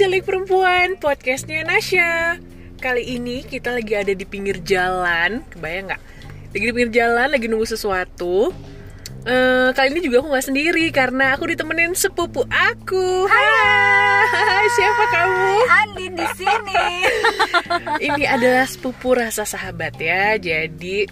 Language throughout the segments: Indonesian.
Celik Perempuan, podcastnya Nasya Kali ini kita lagi ada di pinggir jalan Kebayang nggak? Lagi di pinggir jalan, lagi nunggu sesuatu Eh, Kali ini juga aku nggak sendiri Karena aku ditemenin sepupu aku Hai, siapa kamu? Andin di sini. Ini adalah sepupu rasa sahabat ya Jadi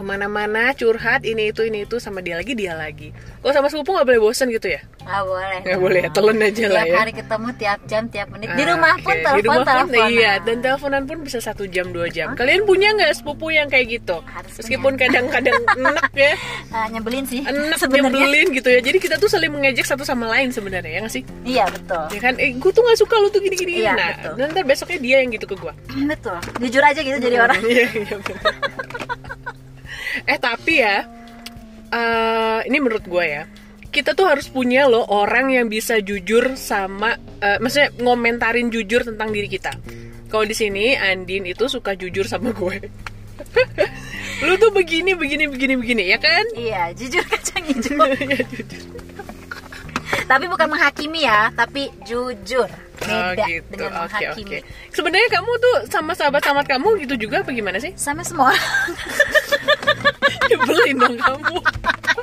ke mana-mana curhat ini itu ini itu sama dia lagi dia lagi Kalau sama sepupu nggak boleh bosan gitu ya? Nggak boleh. Nggak boleh, telan aja lah ya hari ketemu tiap jam tiap menit. Di Ah, rumah pun oke. Di telepon rumah pun, telepon. Iya, dan teleponan pun bisa satu jam dua jam. Kalian punya nggak sepupu yang kayak gitu? Harus Meskipun kadang-kadang enak ya, Nah, nyebelin sih. enak sebenarnya. nyebelin gitu ya. Jadi kita tuh saling mengejek satu sama lain sebenarnya ya nggak sih? Iya betul. Ya kan, eh gue tuh nggak suka lu tuh gini-gini. Iya, nah, betul. ntar besoknya dia yang gitu ke gue. Betul. Jujur aja gitu jadi orang. Iya, iya bener. eh tapi ya, eh, ini menurut gue ya. Kita tuh harus punya loh orang yang bisa jujur sama, eh, maksudnya ngomentarin jujur tentang diri kita. Kalau di sini Andin itu suka jujur sama gue. Lu tuh begini, begini, begini, begini, ya kan? Iya, jujur kacang hijau. Ya, jujur. tapi bukan menghakimi ya, tapi jujur. Oh Beda gitu, dengan menghakimi. Sebenarnya kamu tuh sama sahabat-sahabat kamu gitu juga apa gimana sih? Sama semua. Nyebelin dong kamu.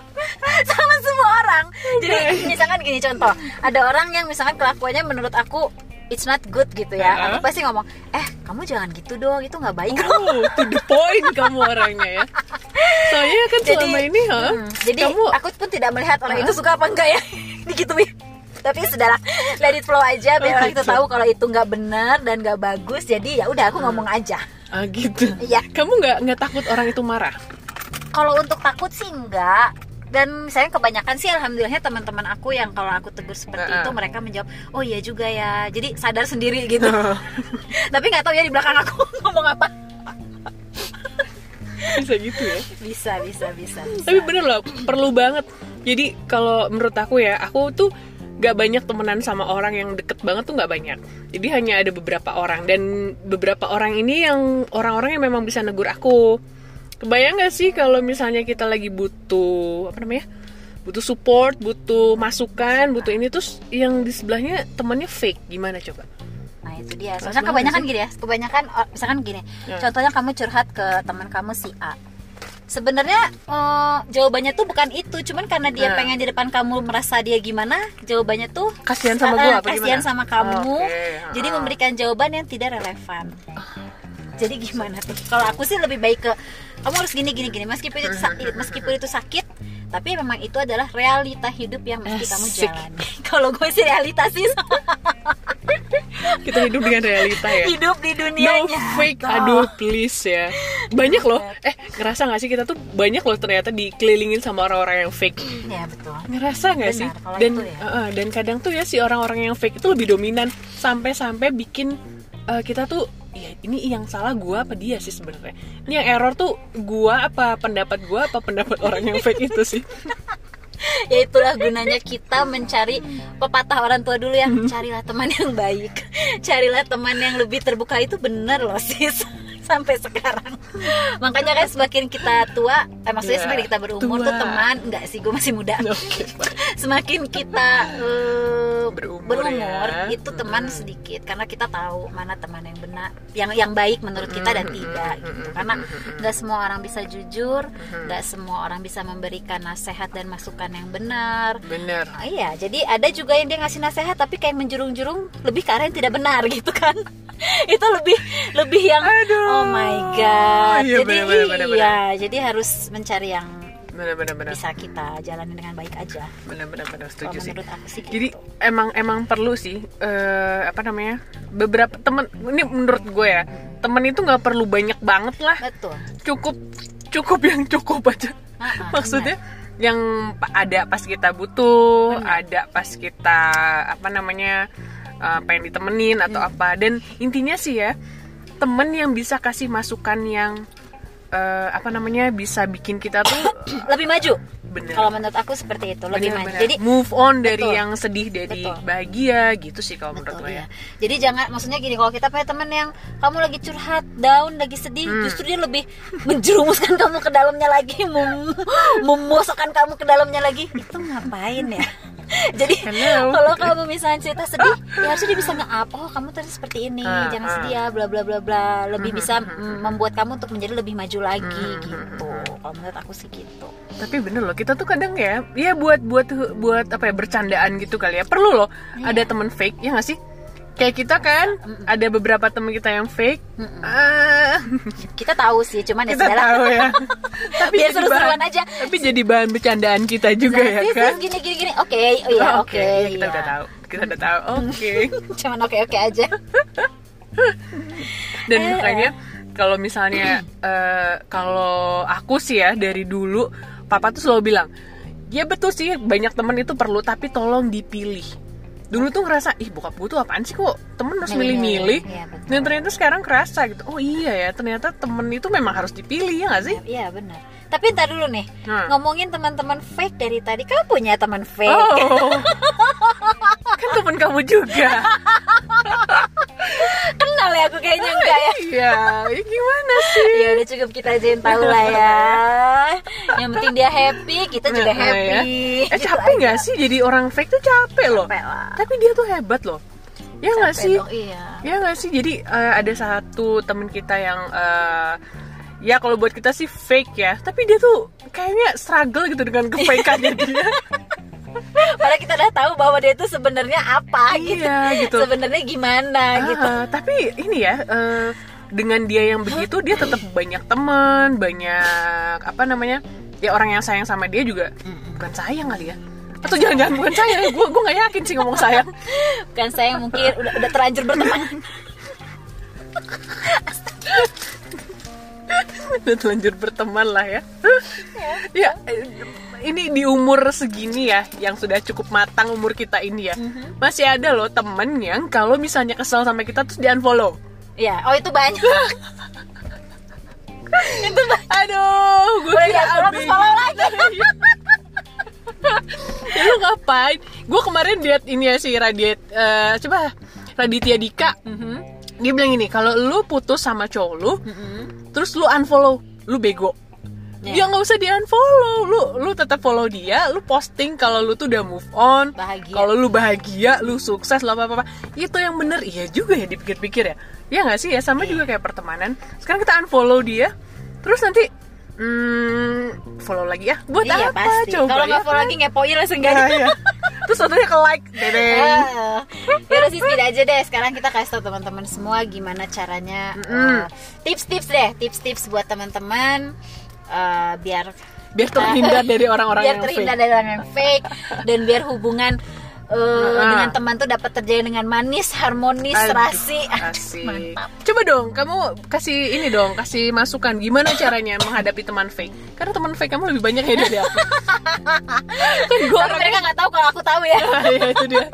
sama semua orang. Jadi Oke. misalkan gini contoh, ada orang yang misalkan kelakuannya menurut aku it's not good gitu ya. Heeh. Aku pasti ngomong, "Eh, kamu jangan gitu dong, itu nggak baik." Oh, to the point kamu orangnya ya. Soalnya kan selama ini, ha? Hmm, jadi kamu aku pun tidak melihat orang itu suka apa enggak ya digituin tapi sudahlah let it flow aja biar Oh, orang itu tahu kalau itu nggak benar dan nggak bagus jadi ya udah aku ngomong aja ah gitu. Iya. Kamu nggak nggak takut orang itu marah? Kalau untuk takut sih enggak dan misalnya kebanyakan sih alhamdulillahnya teman-teman aku yang kalau aku tegur seperti Heeh. itu mereka menjawab oh iya juga ya jadi sadar sendiri gitu tapi nggak tahu ya di belakang aku ngomong apa Bisa gitu ya. bisa bisa bisa, bisa. Tapi bener loh, perlu banget. Jadi kalau menurut aku ya, aku tuh gak banyak temenan sama orang yang deket banget tuh gak banyak. Jadi hanya ada beberapa orang dan beberapa orang ini yang orang-orang yang memang bisa negur aku. Kebayang gak sih kalau misalnya kita lagi butuh apa namanya? Butuh support, butuh masukan, butuh ini terus yang di sebelahnya temannya fake. Gimana coba? Nah itu dia. Soalnya kebanyakan sih. gini ya. Kebanyakan oh, misalkan gini. Ya. Contohnya kamu curhat ke teman kamu si A. Sebenarnya eh, jawabannya tuh bukan itu, cuman karena dia Nah. pengen di depan kamu merasa dia gimana, jawabannya tuh Kasihan sama eh, apa kasihan gimana? sama kamu. Oke, Jadi ha. memberikan jawaban yang tidak relevan. Jadi gimana tuh? Kalau aku sih lebih baik ke kamu harus gini gini gini meskipun itu sakit, meskipun itu sakit, tapi memang itu adalah realita hidup yang mesti kamu Asik. jalani. Kalau gue sih realita sih Kita hidup dengan realita ya. hidup di dunia No fake, aduh please ya. Banyak loh. Eh, ngerasa gak sih kita tuh banyak loh ternyata dikelilingin sama orang-orang yang fake. Ya betul. Ngerasa gak Benar, sih? Dan itu ya. eh, dan kadang tuh ya si orang-orang yang fake itu lebih dominan sampai-sampai bikin eh, kita tuh ya ini yang salah gua apa dia sih sebenarnya. Ini yang error tuh gua apa pendapat gua apa pendapat orang yang fake itu sih. ya itulah gunanya kita mencari pepatah orang tua dulu yang carilah teman yang baik. Carilah teman yang lebih terbuka. Itu bener loh sis sampai sekarang. Makanya kan semakin kita tua eh maksudnya Ya, semakin kita berumur tuh tua. teman enggak sih gue masih muda. Oke. semakin kita eh, Berumur berumur, ya. itu teman sedikit karena kita tahu mana teman yang benar yang yang baik menurut kita dan tidak gitu. Karena nggak semua orang bisa jujur nggak semua orang bisa memberikan nasihat dan masukan yang benar. Bener. Ah, iya jadi ada juga yang dia ngasih nasihat tapi kayak menjurung-jurung lebih ke arah yang tidak benar gitu kan. Itu lebih lebih yang Aduh. Oh my god Iya, jadi benar, benar, benar, iya jadi harus mencari yang Bener bener bener. bisa kita jalani dengan baik aja Bener bener bener kalau setuju sih. menurut aku sih gitu. Jadi emang emang perlu sih eh, apa namanya beberapa temen ini menurut gue ya temen itu nggak perlu banyak banget lah betul cukup cukup yang cukup aja maksudnya yang pa- ada pas kita butuh Benar. ada pas kita apa namanya eh, pengen ditemenin atau Hmm. apa dan intinya sih ya temen yang bisa kasih masukan yang eh, apa namanya bisa bikin kita tuh lebih maju bener kalau menurut aku seperti itu lebih maju Bener-bener. jadi move on dari Betul. yang sedih dari Betul. bahagia gitu sih kalau menurut gue iya. ya. Jadi jangan maksudnya gini kalau kita punya teman yang kamu lagi curhat, down, lagi sedih, Hmm. justru dia lebih menjerumuskan kamu ke dalamnya lagi, mem memusokkan kamu ke dalamnya lagi. Itu ngapain ya? Jadi kalau kamu misalnya cerita sedih, ya harusnya dia bisa nge-up. Oh, kamu tadi seperti ini, Ah, jangan ah. sedih ya, bla bla bla bla. Lebih bisa mm, membuat kamu untuk menjadi lebih maju lagi gitu. Kalau menurut aku sih gitu. Tapi bener loh, kita tuh kadang ya, ya buat buat buat apa ya bercandaan gitu kali ya. Perlu loh ada temen fake, ya nggak sih? Kayak kita kan, ada beberapa temen kita yang fake. Ah, Kita tahu sih, cuman ya kita tahu ya. tapi Biar seru-seruan bahan- aja. Tapi jadi bahan bercandaan kita juga ya Sis, kan? gini gini gini. Oke, oh iya, oke. iya, kita iya. udah tahu. Kita udah tahu. Oke. Cuman oke oke aja. Dan Eh. makanya kalau misalnya eh, kalau aku sih ya dari dulu papa tuh selalu bilang, "Ya betul sih banyak temen itu perlu tapi tolong dipilih." Dulu tuh ngerasa, ih bokap gue tuh apaan sih kok temen harus milih-milih Iya, betul. Dan ternyata sekarang kerasa gitu Oh iya ya ternyata temen itu memang harus dipilih ya gak sih? Iya benar. Tapi ntar dulu nih, Hmm. ngomongin teman-teman fake dari tadi. Kamu punya teman fake? Oh Kan temen kamu juga ya aku kayaknya enggak ya. Iya ya gimana sih? Ya udah cukup kita aja yang tahu lah ya. Yang penting dia happy, kita juga Nah, ya. happy. Eh Gitu capek aja. gak sih jadi orang fake tuh capek loh Capek lah. Tapi dia tuh hebat loh Ya gak Capek sih? dong, iya. Ya gak sih? Jadi eh, ada satu temen kita yang eh, Ya kalau buat kita sih fake ya Tapi dia tuh kayaknya struggle gitu dengan kefakeannya dia Padahal kita udah tahu bahwa dia itu sebenarnya apa gitu. Iya gitu Sebenarnya gimana gitu. Ah, Tapi ini ya eh, Dengan dia yang begitu Dia tetap banyak teman Banyak Apa namanya Ya orang yang sayang sama dia juga Bukan sayang kali ya atau jangan-jangan bukan sayang gue gue nggak yakin sih ngomong sayang Bukan saya yang mungkin udah udah terlanjur berteman. udah telanjur berteman lah ya ya eh, ini di umur segini ya yang sudah cukup matang umur kita ini ya masih ada loh temen yang kalau misalnya kesel sama kita terus di unfollow Iya, oh itu banyak. itu banyak. aduh gue Udah kira abis. follow lagi. ya lu ngapain gue kemarin lihat ini ya si Radiat eh, coba Raditya Dika dia bilang ini kalau lu putus sama cowok lu terus lu unfollow lu bego Ya. ya nggak usah di unfollow lu lu tetap follow dia lu posting kalau lu tuh udah move on. Kalau lu bahagia lu sukses lah apa apa itu yang bener. Iya juga ya dipikir-pikir ya. Ya nggak sih? Ya sama juga kayak pertemanan. Sekarang kita unfollow dia. Terus nanti hmm, follow lagi ya. Buat iya apa pasti. coba Kalau ya? nggak follow kan? lagi ngepoin langsung gak iya. terus fotonya ke like dedeng Ah, ya udah sih tidak aja deh. Sekarang kita kasih tau teman-teman semua gimana caranya eh, tips-tips deh. Tips-tips buat teman-teman eh, biar biar terhindar dari orang-orang biar yang terhindar fake dari orang yang fake dan biar hubungan eh, Ah. dengan teman tuh dapat terjadi dengan manis harmonis Aduh, serasi asik. mantap Coba dong, kamu kasih ini dong, kasih masukan gimana caranya menghadapi teman fake. Karena teman fake kamu lebih banyak ya dari aku. kan gue orangnya mereka nggak tahu kalau aku tahu ya ya itu dia.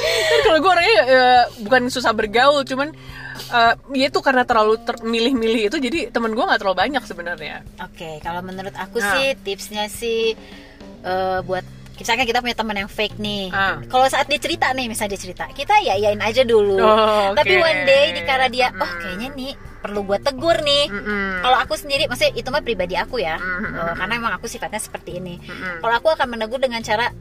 kan kalau gue orangnya eh, bukan susah bergaul, cuman eh, ya itu karena terlalu ter- milih-milih itu jadi teman gue nggak terlalu banyak sebenarnya. Oke, kalau menurut aku Nah. sih tipsnya sih eh, buat misalkan kita punya teman yang fake nih. Ah. Kalau saat dia cerita nih, misalnya dia cerita, kita ya yain aja dulu. Oh, Tapi oke. one day dikala dia, oh Mm. kayaknya nih perlu gue tegur nih. Kalau aku sendiri, maksudnya itu mah pribadi aku ya. Eh, karena emang aku sifatnya seperti ini. Kalau aku akan menegur dengan cara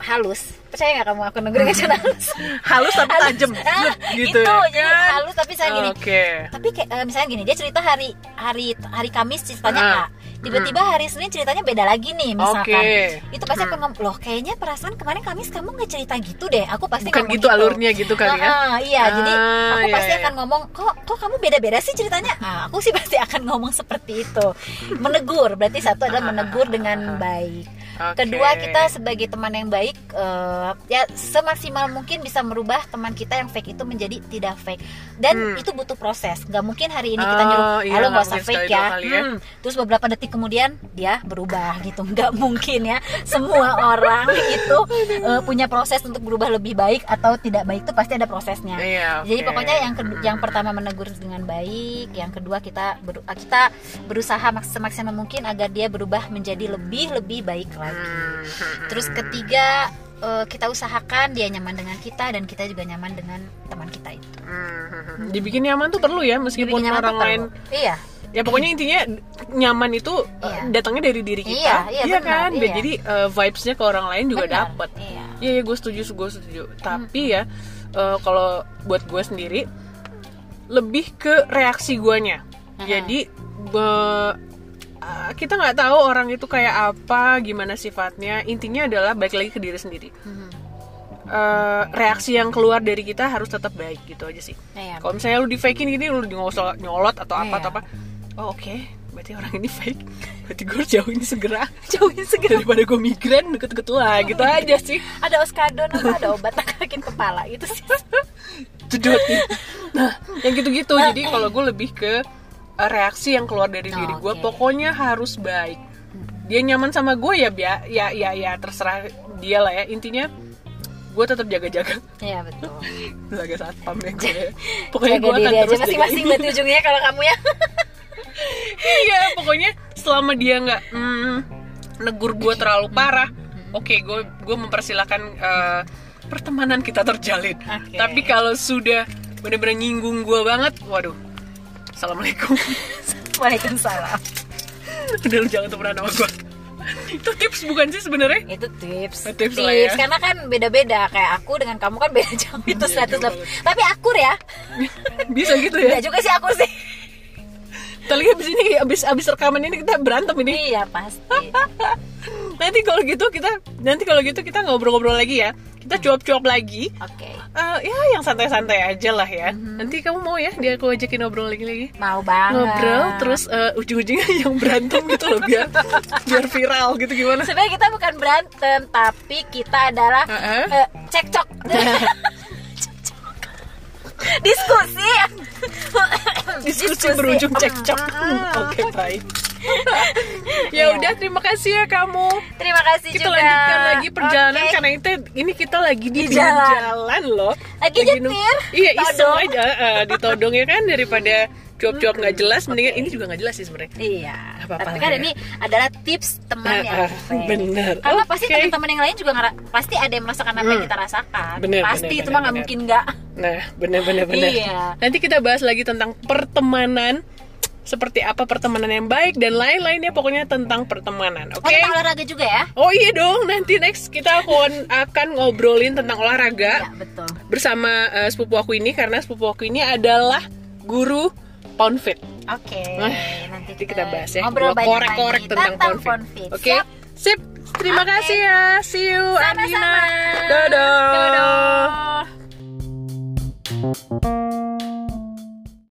halus. Percaya nggak kamu aku dengan cara halus? Halus tapi tajam, Ah, gitu itu, ya jadi kan? halus tapi saya gini, Oke. tapi kayak eh, misalnya gini dia cerita hari hari hari Kamis ceritanya Ah. A tiba-tiba hari Senin ceritanya beda lagi nih misalkan Oke. itu pasti Hmm. aku ngomong loh kayaknya perasaan kemarin Kamis kamu nggak cerita gitu deh aku pasti Bukan ngomong gitu alurnya gitu kali ya? Ah, iya jadi Ah, aku iya, pasti iya. akan ngomong kok kok kamu beda-beda sih ceritanya ah, aku sih pasti akan ngomong seperti itu menegur berarti satu adalah menegur dengan baik Oke. Kedua kita sebagai teman yang baik eh, ya semaksimal mungkin bisa merubah teman kita yang fake itu menjadi tidak fake dan Hmm. itu butuh proses. Gak mungkin hari ini kita Oh, nyuruh iya, halo nggak nggak usah fake ya. ya. Hmm. Terus beberapa detik kemudian dia berubah gitu. Nggak mungkin ya. Semua orang itu eh, punya proses untuk berubah lebih baik atau tidak baik itu pasti ada prosesnya. Iya, Jadi oke. pokoknya yang kedua, yang pertama menegur dengan baik, yang kedua kita ber- kita berusaha maks- semaksimal mungkin agar dia berubah menjadi lebih lebih baik lagi. Hmm. Terus ketiga eh, kita usahakan dia nyaman dengan kita dan kita juga nyaman dengan teman kita itu. Hmm. Dibikin nyaman tuh perlu ya meskipun orang lain perlu. Iya. ya pokoknya intinya nyaman itu uh, Iya. datangnya dari diri kita Iya, iya, benar, kan iya. jadi uh, vibesnya ke orang lain juga dapat iya. iya iya gue setuju gue setuju tapi ya uh, kalau buat gue sendiri lebih ke reaksi guanya jadi be- uh, kita nggak tahu orang itu kayak apa gimana sifatnya. Intinya adalah balik lagi ke diri sendiri. Mhm. Uh, reaksi yang keluar dari kita harus tetap baik gitu aja sih. Iya. kalau misalnya lu di fakein gini lu di ngosol- nyolot atau apa Iya. atau apa. Oh oke. Berarti orang ini fake. Berarti gue jauhin segera. Jauhin segera. Daripada gue migran deket-deket lah gitu aja sih. Ada oskadon atau ada obat sakit kepala itu sih. jedot nah yang gitu-gitu. Jadi kalau gue lebih ke reaksi yang keluar dari Oh, diri gue oke. pokoknya harus baik. Dia nyaman sama gue ya bia- ya ya ya terserah dia lah ya. Intinya gue tetap jaga-jaga. Iya betul. jaga satpam ya gue pokoknya Jaga gue akan terus masing-masing berarti ujungnya kalau kamu ya. iya pokoknya selama dia nggak mm, negur gue terlalu parah oke gue gue mempersilahkan eh, pertemanan kita terjalin. Oke. tapi kalau sudah bener-bener nyinggung gue banget waduh assalamualaikum Waalaikumsalam. udah lu jangan temenan sama gue itu tips bukan sih sebenarnya Itu tips. Oh, tips lah ya. karena kan beda-beda kayak aku dengan kamu kan beda jauh itu Iya, 100 jauh banget. Tapi akur ya. bisa gitu ya Enggak juga sih akur sih. Tapi abis ini abis abis rekaman ini kita berantem ini iya pasti. nanti kalau gitu kita nanti kalau gitu kita ngobrol-ngobrol lagi ya kita cuap-cuap lagi Oke. Eh, ya yang santai-santai aja lah ya. Nanti kamu mau ya dia aku ajakin ngobrol lagi lagi. Mau banget. Ngobrol terus eh, ujung-ujungnya yang berantem gitu loh biar biar viral gitu gimana? Sebenarnya kita bukan berantem, tapi kita adalah Heeh. eh, cekcok. Diskusi. Diskusi berujung cekcok. Oke baik. ya Iya. udah terima kasih ya kamu. Terima kasih Kita juga. lanjutkan lagi perjalanan Oke. karena itu ini kita lagi di, Di jalan. jalan loh. Lagi nu- nyetir, Iya iseng todong. aja eh, ditodong ya kan daripada cuap-cuap nggak jelas mendingan ini juga nggak jelas sih sebenarnya. Iya. Apa-apa Tapi lah kan ya. ini adalah tips teman Ah, yang ah, baik. bener. Karena pasti Oke. teman-teman yang lain juga ngera- pasti ada yang merasakan apa yang Hmm. kita rasakan. Bener, pasti bener, itu mah nggak bener, mungkin nggak. Nah, benar-benar benar. Iya. Nanti kita bahas lagi tentang pertemanan, seperti apa pertemanan yang baik dan lain-lainnya pokoknya tentang pertemanan. Oh, Oke? tentang olahraga juga ya? Oh iya dong, nanti next kita akan akan ngobrolin tentang olahraga Ya betul. bersama eh, sepupu aku ini karena sepupu aku ini adalah guru pound fit. Oke. Nah, nanti Nanti kita bahas ya. Ngobrol banyak korek-korek lagi tentang, pound fit. Oke? Siap. Sip. Terima Oke. kasih ya. See you Sama-sama. Adina. Dadah. Dadah.